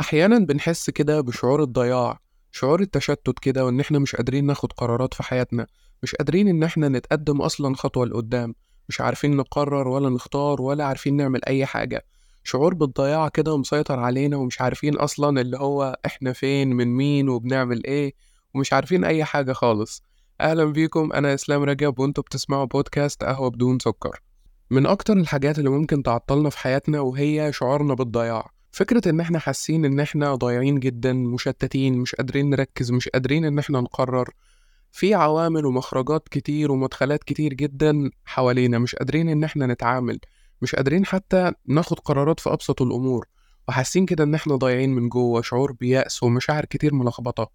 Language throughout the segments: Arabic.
أحيانا بنحس كده بشعور الضياع شعور التشتت كده وإن إحنا مش قادرين ناخد قرارات في حياتنا مش قادرين إن إحنا نتقدم أصلا خطوة لقدام مش عارفين نقرر ولا نختار ولا عارفين نعمل أي حاجة. شعور بالضياع كده مسيطر علينا ومش عارفين أصلا اللي هو إحنا فين من مين وبنعمل إيه ومش عارفين أي حاجة خالص. أهلا بيكم أنا إسلام رجب وأنتوا بتسمعوا بودكاست قهوة بدون سكر. من أكتر الحاجات اللي ممكن تعطلنا في حياتنا وهي شعورنا بالضياع فكرة إن إحنا حاسين إن إحنا ضايعين جدا مشتتين مش قادرين نركز مش قادرين إن إحنا نقرر في عوامل ومخرجات كتير ومدخلات كتير جدا حوالينا مش قادرين إن إحنا نتعامل مش قادرين حتى ناخد قرارات في أبسط الأمور وحاسين كده إن إحنا ضايعين من جوه شعور بيأس ومشاعر كتير ملخبطة.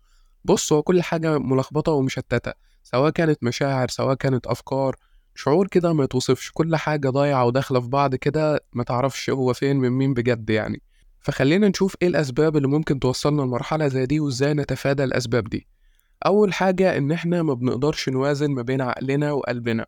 بص هو كل حاجة ملخبطة ومشتتة سواء كانت مشاعر سواء كانت أفكار شعور كده ما يتوصفش كل حاجة ضايعة وداخلة في بعض كده ما تعرفش هو فين من مين بجد يعني. فخلينا نشوف إيه الأسباب اللي ممكن توصلنا لمرحلة زي دي وإزاي نتفادى الأسباب دي. أول حاجة إن إحنا ما بنقدرش نوازن ما بين عقلنا وقلبنا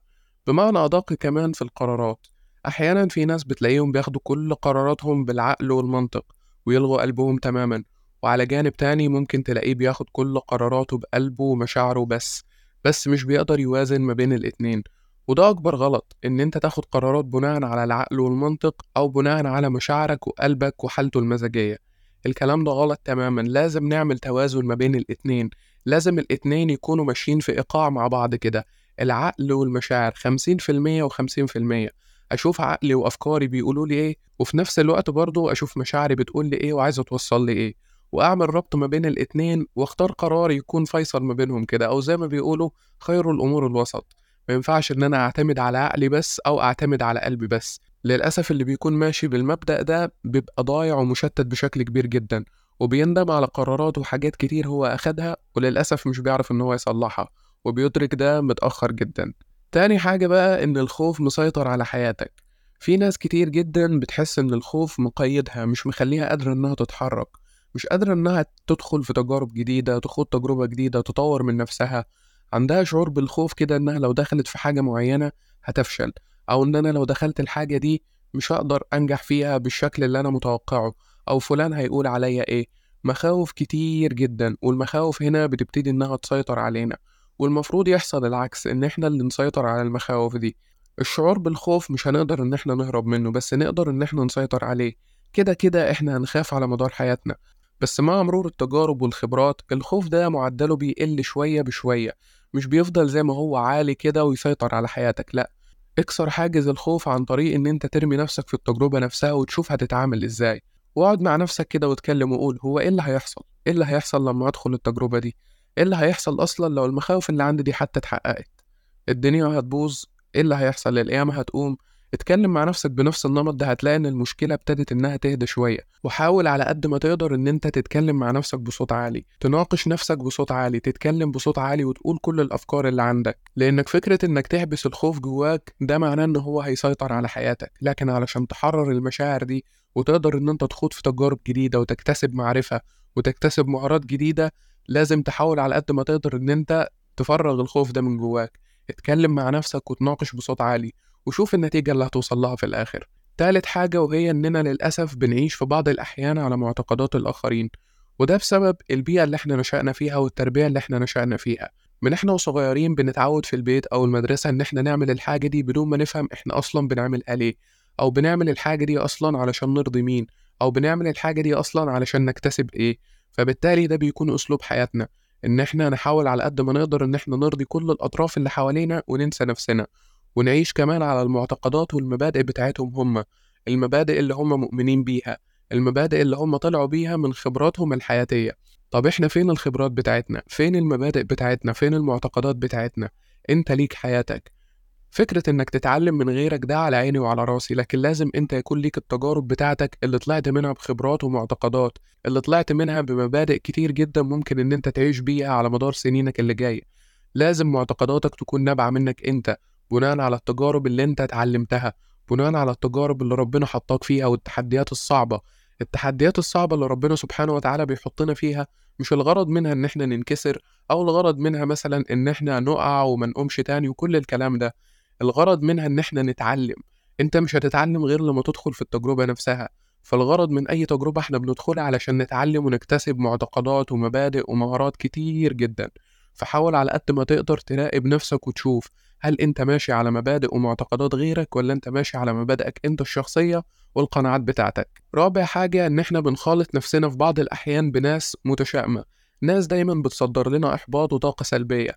بمعنى أدق كمان في القرارات. أحيانا في ناس بتلاقيهم بياخدوا كل قراراتهم بالعقل والمنطق ويلغوا قلبهم تماما وعلى جانب تاني ممكن تلاقيه بياخد كل قراراته بقلبه ومشاعره بس بس مش بيقدر يوازن ما بين الاتنين. وده أكبر غلط إن أنت تاخد قرارات بناء على العقل والمنطق أو بناء على مشاعرك وقلبك وحالته المزاجية. الكلام ده غلط تماما لازم نعمل توازن ما بين الاتنين. لازم الاتنين يكونوا ماشيين في إيقاع مع بعض كده. العقل والمشاعر خمسين في المية وخمسين في المية. أشوف عقلي وأفكاري بيقولوا لي إيه وفي نفس الوقت برضه أشوف مشاعري بتقول لي إيه وعايزة توصل لي إيه. وأعمل ربط ما بين الاتنين واختار قرار يكون فيصل ما بينهم كده أو زي ما بيقولوا خير الأمور الوسط. ما ينفعش إن أنا أعتمد على عقلي بس أو أعتمد على قلبي بس. للأسف اللي بيكون ماشي بالمبدأ ده بيبقى ضايع ومشتت بشكل كبير جدا وبيندم على قرارات وحاجات كتير هو أخدها وللأسف مش بيعرف إن هو يصلحها وبيدرك ده متأخر جدا. تاني حاجة بقى إن الخوف مسيطر على حياتك. في ناس كتير جدا بتحس إن الخوف مقيدها مش مخليها قادرة إنها تتحرك مش قادرة إنها تدخل في تجارب جديدة تخوض تجربة جديدة تطور من نفسها. عندها شعور بالخوف كده إنها لو دخلت في حاجة معينة هتفشل أو إن أنا لو دخلت الحاجة دي مش هقدر أنجح فيها بالشكل اللي أنا متوقعه أو فلان هيقول عليا إيه. مخاوف كتير جدا والمخاوف هنا بتبتدي إنها تسيطر علينا والمفروض يحصل العكس إن إحنا اللي نسيطر على المخاوف دي. الشعور بالخوف مش هنقدر إن إحنا نهرب منه بس نقدر إن إحنا نسيطر عليه. كده كده إحنا هنخاف على مدار حياتنا. بس مع مرور التجارب والخبرات الخوف ده معدله بيقل شوية بشوية. مش بيفضل زي ما هو عالي كده ويسيطر على حياتك لأ. اكسر حاجز الخوف عن طريق إن أنت ترمي نفسك في التجربة نفسها وتشوف هتتعامل إزاي. واقعد مع نفسك كده واتكلم وقول هو إيه اللي هيحصل؟ إيه اللي هيحصل لما أدخل التجربة دي؟ إيه اللي هيحصل أصلا لو المخاوف اللي عندي دي حتى اتحققت؟ الدنيا هتبوظ إيه اللي هيحصل؟ القيامة هتقوم. اتكلم مع نفسك بنفس النمط ده هتلاقي إن المشكلة ابتدت إنها تهدى شوية. وحاول على قد ما تقدر إن أنت تتكلم مع نفسك بصوت عالي. تناقش نفسك بصوت عالي تتكلم بصوت عالي وتقول كل الأفكار اللي عندك. لأنك فكرة إنك تحبس الخوف جواك ده معناه إن هو هيسيطر على حياتك. لكن علشان تحرر المشاعر دي وتقدر إن أنت تخوض في تجارب جديدة وتكتسب معرفة وتكتسب مهارات جديدة لازم تحاول على قد ما تقدر إن أنت تفرغ الخوف ده من جواك. اتكلم مع نفسك وتناقش بصوت عالي. وشوف النتيجة اللي هتوصل لها في الآخر. تالت حاجة وهي إننا للأسف بنعيش في بعض الأحيان على معتقدات الآخرين وده بسبب البيئة اللي إحنا نشأنا فيها والتربية اللي إحنا نشأنا فيها. من إحنا وصغيرين بنتعود في البيت أو المدرسة إن إحنا نعمل الحاجة دي بدون ما نفهم إحنا أصلا بنعملها ليه أو بنعمل الحاجة دي أصلا علشان نرضي مين أو بنعمل الحاجة دي أصلا علشان نكتسب إيه. فبالتالي ده بيكون أسلوب حياتنا إن إحنا نحاول على قد ما نقدر إن إحنا نرضي كل الأطراف اللي حوالينا وننسى نفسنا. ونعيش كمان على المعتقدات والمبادئ بتاعتهم هم المبادئ اللي هم مؤمنين بيها المبادئ اللي هم طلعوا بيها من خبراتهم الحياتية. طب إحنا فين الخبرات بتاعتنا؟ فين المبادئ بتاعتنا؟ فين المعتقدات بتاعتنا؟ أنت ليك حياتك. فكرة إنك تتعلم من غيرك ده على عيني وعلى راسي لكن لازم أنت يكون ليك التجارب بتاعتك اللي طلعت منها بخبرات ومعتقدات اللي طلعت منها بمبادئ كتير جدا ممكن إن أنت تعيش بيها على مدار سنينك اللي جاية لازم معتقداتك تكون نابعة منك أنت. بناء على التجارب اللي أنت اتعلمتها بناء على التجارب اللي ربنا حطاك فيها والتحديات الصعبة. التحديات الصعبة اللي ربنا سبحانه وتعالى بيحطنا فيها مش الغرض منها إن إحنا ننكسر أو الغرض منها مثلا إن إحنا نقع وما نقومش تاني وكل الكلام ده. الغرض منها إن إحنا نتعلم. أنت مش هتتعلم غير لما تدخل في التجربة نفسها. فالغرض من أي تجربة إحنا بندخلها علشان نتعلم ونكتسب معتقدات ومبادئ ومهارات كتير جدا. فحاول على قد ما تقدر تراقب نفسك وتشوف هل أنت ماشي على مبادئ ومعتقدات غيرك ولا أنت ماشي على مبادئك أنت الشخصية والقناعات بتاعتك؟ رابع حاجة إن إحنا بنخالط نفسنا في بعض الأحيان بناس متشائمة. ناس دايما بتصدر لنا إحباط وطاقة سلبية.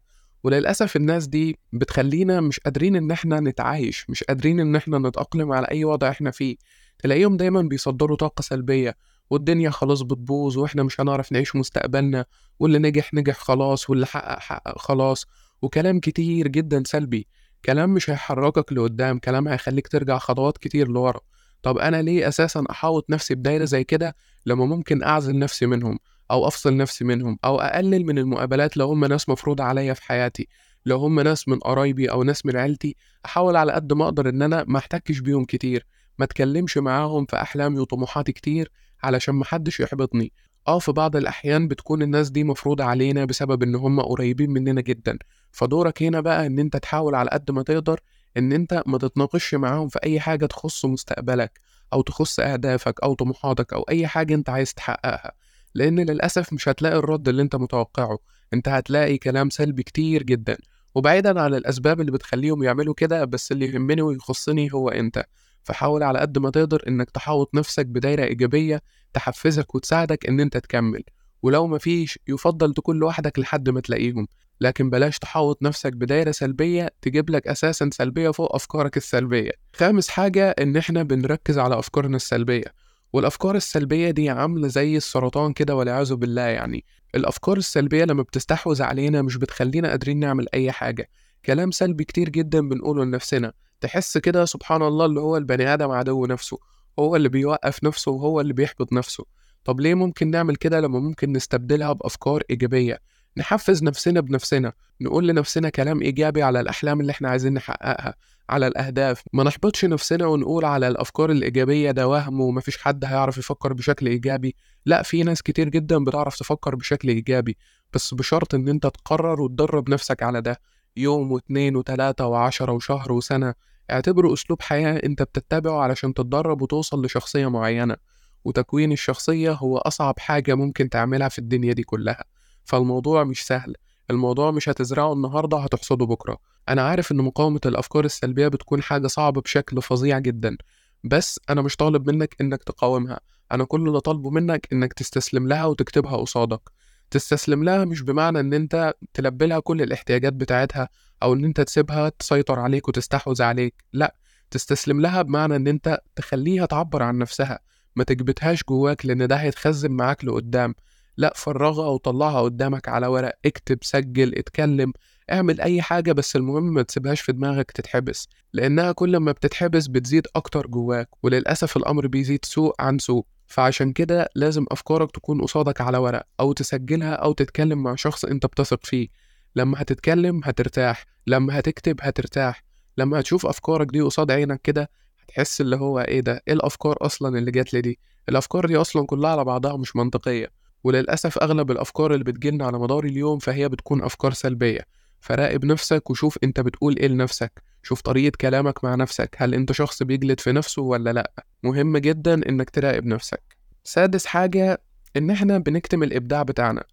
وللأسف الناس دي بتخلينا مش قادرين إن إحنا نتعايش مش قادرين إن إحنا نتأقلم على أي وضع إحنا فيه. تلاقيهم دايما بيصدروا طاقة سلبية والدنيا خلاص بتبوظ وإحنا مش هنعرف نعيش مستقبلنا واللي نجح نجح خلاص واللي حقق حقق خلاص. وكلام كتير جدا سلبي. كلام مش هيحركك لقدام كلام هيخليك ترجع خطوات كتير لورا. طب أنا ليه أساسا أحاوط نفسي بدايرة زي كده لما ممكن أعزل نفسي منهم أو أفصل نفسي منهم أو أقلل من المقابلات لو هم ناس مفروضة عليا في حياتي؟ لو هم ناس من قرايبي أو ناس من عيلتي أحاول على قد ما أقدر إن أنا ما أحتكش بيهم كتير ما أتكلمش معاهم في أحلامي وطموحاتي كتير علشان محدش يحبطني. آه في بعض الأحيان بتكون الناس دي مفروضة علينا بسبب إن هم قريبين مننا جدا. فدورك هنا بقى إن أنت تحاول على قد ما تقدر إن أنت ما تتناقشش معاهم في أي حاجة تخص مستقبلك أو تخص أهدافك أو طموحاتك أو أي حاجة أنت عايز تحققها. لأن للأسف مش هتلاقي الرد اللي أنت متوقعه. أنت هتلاقي كلام سلبي كتير جدا. وبعيدا عن الأسباب اللي بتخليهم يعملوا كده بس اللي يهمني ويخصني هو أنت. فحاول على قد ما تقدر إنك تحاوط نفسك بدايرة إيجابية تحفزك وتساعدك إن أنت تكمل. ولو مفيش يفضل تكون لوحدك لحد ما تلاقيهم. لكن بلاش تحوط نفسك بدايرة سلبية تجيب لك أساسا سلبية فوق أفكارك السلبية. خامس حاجة إن إحنا بنركز على أفكارنا السلبية. والأفكار السلبية دي عاملة زي السرطان كده والعياذ بالله يعني. الأفكار السلبية لما بتستحوذ علينا مش بتخلينا قادرين نعمل أي حاجة. كلام سلبي كتير جدا بنقوله لنفسنا. تحس كده سبحان الله اللي هو البني آدم عدو نفسه هو اللي بيوقف نفسه وهو اللي بيحبط نفسه. طب ليه ممكن نعمل كده لما ممكن نستبدلها بأفكار إيجابية؟ نحفز نفسنا بنفسنا نقول لنفسنا كلام إيجابي على الأحلام اللي إحنا عايزين نحققها على الأهداف. ما نحبطش نفسنا ونقول على الأفكار الإيجابية ده وهم ومفيش حد هيعرف يفكر بشكل إيجابي. لا في ناس كتير جدا بتعرف تفكر بشكل إيجابي بس بشرط إن أنت تقرر وتدرب نفسك على ده. يوم واتنين وتلاتة وعشرة وشهر وسنة اعتبره أسلوب حياة أنت بتتبعه علشان تتدرب وتوصل لشخصية معينة وتكوين الشخصية هو أصعب حاجة ممكن تعملها في الدنيا دي كلها. فالموضوع مش سهل الموضوع مش هتزرعه النهاردة هتحصده بكرة. أنا عارف إن مقاومة الأفكار السلبية بتكون حاجة صعبة بشكل فظيع جدا بس أنا مش طالب منك إنك تقاومها. أنا كل اللي طالبه منك إنك تستسلم لها وتكتبها قصادك. تستسلم لها مش بمعنى إن أنت تلبي لها كل الاحتياجات بتاعتها أو إن أنت تسيبها تسيطر عليك وتستحوذ عليك. لأ تستسلم لها بمعنى إن أنت تخليها تعبر عن نفسها ما تكبتهاش جواك لأن ده هيتخزن معاك لقدام. لأ فرغها وطلعها قدامك على ورق اكتب سجل اتكلم اعمل أي حاجة بس المهم ما تسيبهاش في دماغك تتحبس لأنها كل ما بتتحبس بتزيد أكتر جواك وللأسف الأمر بيزيد سوء عن سوء. فعشان كده لازم أفكارك تكون قصادك على ورق أو تسجلها أو تتكلم مع شخص أنت بتثق فيه. لما هتتكلم هترتاح لما هتكتب هترتاح. لما هتشوف أفكارك دي قصاد عينك كده هتحس اللي هو إيه ده؟ إيه الأفكار أصلا اللي جات لي دي؟ الأفكار دي أصلا كلها على بعضها مش منطقية. وللأسف أغلب الأفكار اللي بتجيلنا على مدار اليوم فهي بتكون أفكار سلبية. فراقب نفسك وشوف أنت بتقول إيه لنفسك. شوف طريقة كلامك مع نفسك. هل أنت شخص بيجلد في نفسه ولا لأ؟ مهم جدا إنك تراقب نفسك. سادس حاجة إن إحنا بنكتم الإبداع بتاعنا.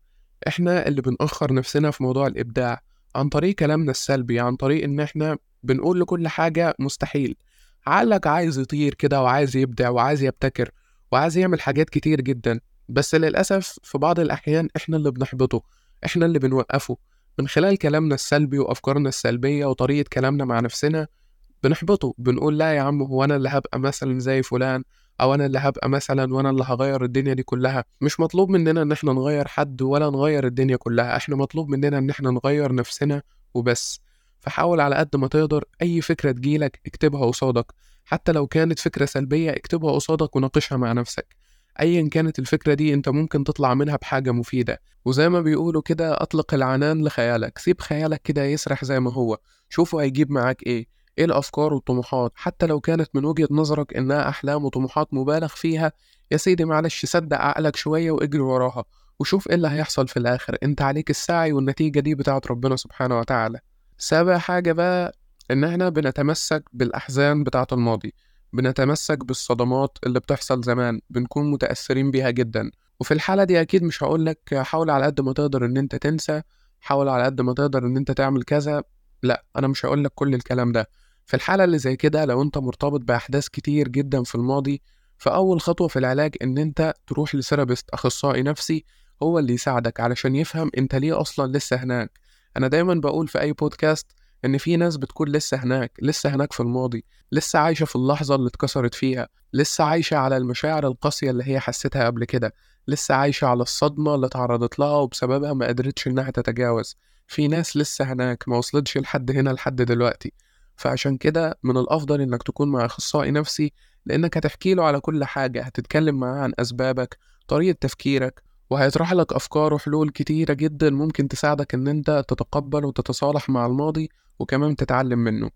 إحنا اللي بنأخر نفسنا في موضوع الإبداع عن طريق كلامنا السلبي عن طريق إن إحنا بنقول لكل حاجة مستحيل. عقلك عايز يطير كده وعايز يبدع وعايز يبتكر وعايز يعمل حاجات كتير جدا بس للأسف في بعض الأحيان إحنا اللي بنحبطه إحنا اللي بنوقفه. من خلال كلامنا السلبي وأفكارنا السلبية وطريقة كلامنا مع نفسنا بنحبطه بنقول لا يا عم هو أنا اللي هبقى مثلا زي فلان أو أنا اللي هبقى مثلا وأنا اللي هغير الدنيا دي كلها. مش مطلوب مننا إن إحنا نغير حد ولا نغير الدنيا كلها. إحنا مطلوب مننا إن إحنا نغير نفسنا وبس. فحاول على قد ما تقدر أي فكرة تجيلك اكتبها قصادك. حتى لو كانت فكرة سلبية اكتبها قصادك وناقشها مع نفسك. ايا كانت الفكرة دي أنت ممكن تطلع منها بحاجة مفيدة. وزي ما بيقولوا كده أطلق العنان لخيالك. سيب خيالك كده يسرح زي ما هو. شوفه هيجيب معاك إيه. إيه الأفكار والطموحات؟ حتى لو كانت من وجهة نظرك إنها أحلام وطموحات مبالغ فيها يا سيدي معلش صدق عقلك شوية وإجري وراها وشوف إيه اللي هيحصل في الآخر. أنت عليك السعي والنتيجة دي بتاعت ربنا سبحانه وتعالى. سابع حاجة بقى إن إحنا بنتمسك بالأحزان بتاعت الماضي بنتمسك بالصدمات اللي بتحصل زمان بنكون متأثرين بيها جدا. وفي الحالة دي أكيد مش هقولك حاول على قد ما تقدر إن أنت تنسى حاول على قد ما تقدر إن أنت تعمل كذا لأ أنا مش هقولك كل الكلام ده. في الحالة اللي زي كده لو أنت مرتبط بأحداث كتير جدا في الماضي فأول خطوة في العلاج إن أنت تروح لسيرابيست أخصائي نفسي هو اللي يساعدك علشان يفهم أنت ليه أصلا لسه هناك. أنا دايما بقول في أي بودكاست إن في ناس بتكون لسه هناك لسه هناك في الماضي لسه عايشة في اللحظة اللي اتكسرت فيها لسه عايشة على المشاعر القاسية اللي هي حستها قبل كده لسه عايشة على الصدمة اللي تعرضت لها وبسببها ما قدرتش إنها تتجاوز. في ناس لسه هناك ما وصلتش لحد هنا لحد دلوقتي. فعشان كده من الأفضل إنك تكون مع أخصائي نفسي لأنك هتحكي له على كل حاجة هتتكلم معاه عن أسبابك طريقة تفكيرك وهيطرح لك أفكار وحلول كتيرة جدا ممكن تساعدك إن أنت تتقبل وتتصالح مع الماضي وكمان تتعلم منه.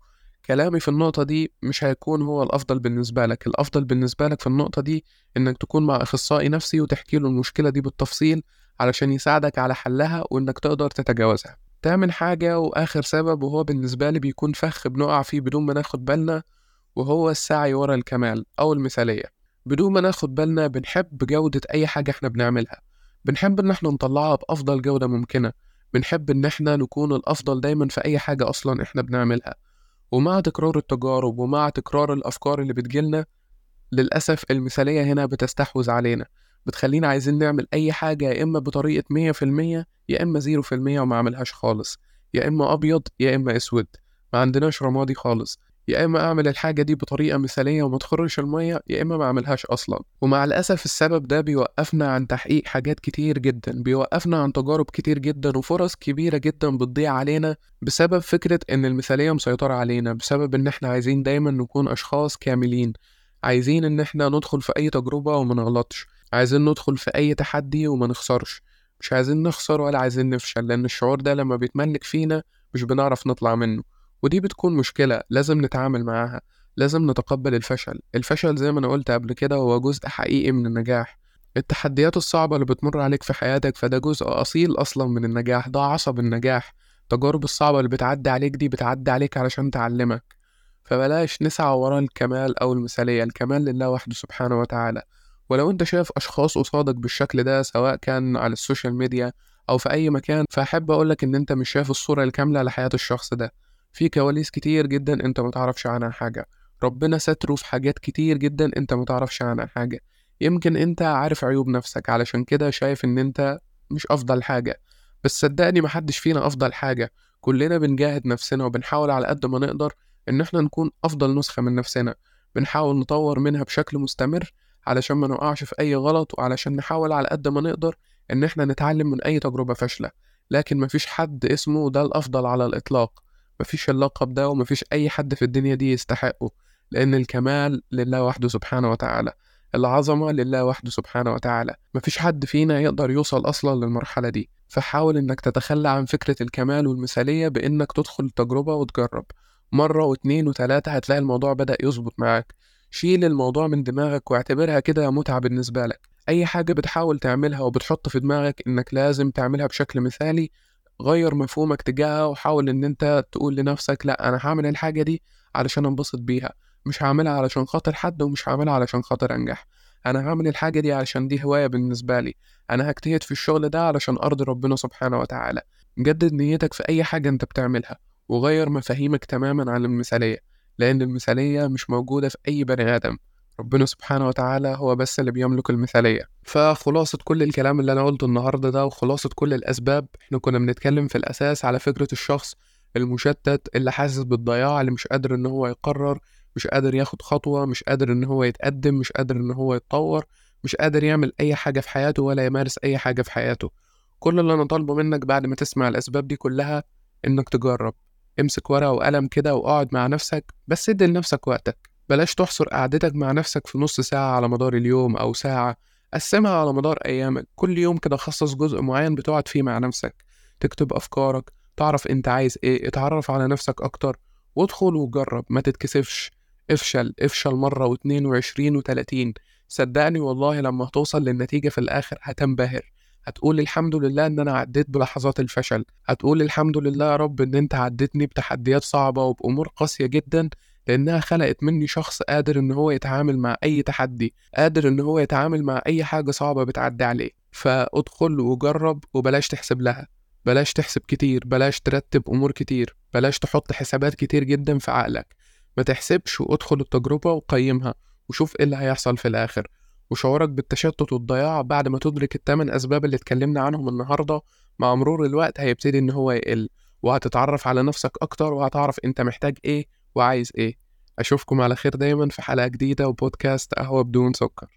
كلامي في النقطة دي مش هيكون هو الأفضل بالنسبة لك الأفضل بالنسبة لك في النقطة دي إنك تكون مع أخصائي نفسي وتحكي له المشكلة دي بالتفصيل علشان يساعدك على حلها وإنك تقدر تتجاوزها. تامن حاجة وآخر سبب وهو بالنسبة لي بيكون فخ بنقع فيه بدون ما ناخد بالنا وهو السعي ورا الكمال أو المثالية. بدون ما ناخد بالنا بنحب جودة أي حاجة إحنا بنعملها. بنحب إن إحنا نطلعها بأفضل جودة ممكنة. بنحب إن إحنا نكون الأفضل دايما في أي حاجة أصلا إحنا بنعملها. ومع تكرار التجارب ومع تكرار الأفكار اللي بتجيلنا للأسف المثالية هنا بتستحوذ علينا. بتخلينا عايزين نعمل أي حاجة يا إما بطريقة مية في المية يا إما زيرو في وما عملهاش خالص. يا إما أبيض يا إما أسود. ما عندناش رمادي خالص. يا إما أعمل الحاجة دي بطريقة مثالية وما تخرش المية يا إما ما أعملهاش أصلا. ومع الأسف السبب ده بيوقفنا عن تحقيق حاجات كتير جدا. بيوقفنا عن تجارب كتير جدا وفرص كبيرة جدا بتضيع علينا بسبب فكرة إن المثالية مسيطرة علينا بسبب إن إحنا عايزين دايما نكون أشخاص كاملين. عايزين إن إحنا ندخل في أي تجربة وما نغلطش. عايزين ندخل في أي تحدي وما نخسرش. مش عايزين نخسر ولا عايزين نفشل لأن الشعور ده لما بيتملك فينا مش بنعرف نطلع منه. ودي بتكون مشكلة لازم نتعامل معاها لازم نتقبل الفشل. الفشل زي ما أنا قلت قبل كده هو جزء حقيقي من النجاح. التحديات الصعبة اللي بتمر عليك في حياتك فده جزء أصيل أصلا من النجاح ده عصب النجاح. التجارب الصعبة اللي بتعدي عليك دي بتعدي عليك علشان تعلمك. فبلاش نسعى ورا الكمال أو المثالية الكمال لله وحده سبحانه وتعالى. ولو انت شايف أشخاص قصادك بالشكل ده سواء كان على ال social media أو في أي مكان فأحب أقولك إن أنت مش شايف الصورة الكاملة لحياة الشخص ده. في كواليس كتير جدا أنت متعرفش عنها حاجة. ربنا ستره في حاجات كتير جدا أنت متعرفش عنها حاجة. يمكن أنت عارف عيوب نفسك علشان كده شايف إن أنت مش أفضل حاجة. بس صدقني محدش فينا أفضل حاجة. كلنا بنجاهد نفسنا وبنحاول على قد ما نقدر إن إحنا نكون أفضل نسخة من نفسنا. بنحاول نطور منها بشكل مستمر علشان ما نقعش في أي غلط وعلشان نحاول على قد ما نقدر إن إحنا نتعلم من أي تجربة فاشلة. لكن مفيش حد اسمه ده الأفضل على الإطلاق. مفيش اللقب ده ومفيش أي حد في الدنيا دي يستحقه. لأن الكمال لله وحده سبحانه وتعالى. العظمة لله وحده سبحانه وتعالى. مفيش حد فينا يقدر يوصل أصلا للمرحلة دي. فحاول إنك تتخلى عن فكرة الكمال والمثالية بإنك تدخل التجربة وتجرب. مرة واتنين وتلاتة هتلاقي الموضوع بدأ يظبط معاك. شيل الموضوع من دماغك واعتبرها كده متعة بالنسبة لك. أي حاجة بتحاول تعملها وبتحط في دماغك إنك لازم تعملها بشكل مثالي غير مفهومك تجاهها وحاول إن أنت تقول لنفسك لأ أنا هعمل الحاجة دي علشان أنبسط بيها. مش هعملها علشان خاطر حد ومش هعملها علشان خاطر أنجح. أنا هعمل الحاجة دي علشان دي هواية بالنسبة لي. أنا هجتهد في الشغل ده علشان أرضي ربنا سبحانه وتعالى. جدد نيتك في أي حاجة أنت بتعملها وغير مفاهيمك تماما عن المثالية. لأن المثالية مش موجودة في أي بني آدم. ربنا سبحانه وتعالى هو بس اللي بيملك المثالية. فخلاصة كل الكلام اللي أنا قلته النهاردة ده وخلاصة كل الأسباب إحنا كنا بنتكلم في الأساس على فكرة الشخص المشتت اللي حاسس بالضياع اللي مش قادر إن هو يقرر مش قادر ياخد خطوة مش قادر إن هو يتقدم مش قادر إن هو يتطور مش قادر يعمل أي حاجة في حياته ولا يمارس أي حاجة في حياته. كل اللي أنا طالبه منك بعد ما تسمع الأسباب دي كلها إنك تجرب. امسك ورقة وقلم كده واقعد مع نفسك بس ادي لنفسك وقتك. بلاش تحصر قعدتك مع نفسك في نص ساعة على مدار اليوم أو ساعة. قسمها على مدار أيامك. كل يوم كده خصص جزء معين بتقعد فيه مع نفسك. تكتب أفكارك تعرف أنت عايز إيه اتعرف على نفسك أكتر. وادخل وجرب ما تتكسفش. افشل افشل مرة واتنين وعشرين وتلاتين. صدقني والله لما هتوصل للنتيجة في الآخر هتنبهر. هتقول الحمد لله إن أنا عديت بلحظات الفشل. هتقول الحمد لله يا رب إن أنت عديتني بتحديات صعبة وبأمور قاسية جدا لأنها خلقت مني شخص قادر إن هو يتعامل مع أي تحدي قادر إن هو يتعامل مع أي حاجة صعبة بتعدي عليه. فادخل وجرب وبلاش تحسب لها. بلاش تحسب كتير بلاش ترتب أمور كتير بلاش تحط حسابات كتير جدا في عقلك. ما تحسبش وادخل التجربة وقيمها وشوف إيه اللي هيحصل في الآخر. وشعورك بالتشتت والضياع بعد ما تدرك التمن أسباب اللي اتكلمنا عنهم النهاردة. مع مرور الوقت هيبتدي إن هو يقل وهتتعرف على نفسك أكتر وهتعرف أنت محتاج إيه وعايز إيه. أشوفكم على خير دايما في حلقة جديدة وبودكاست قهوة بدون سكر.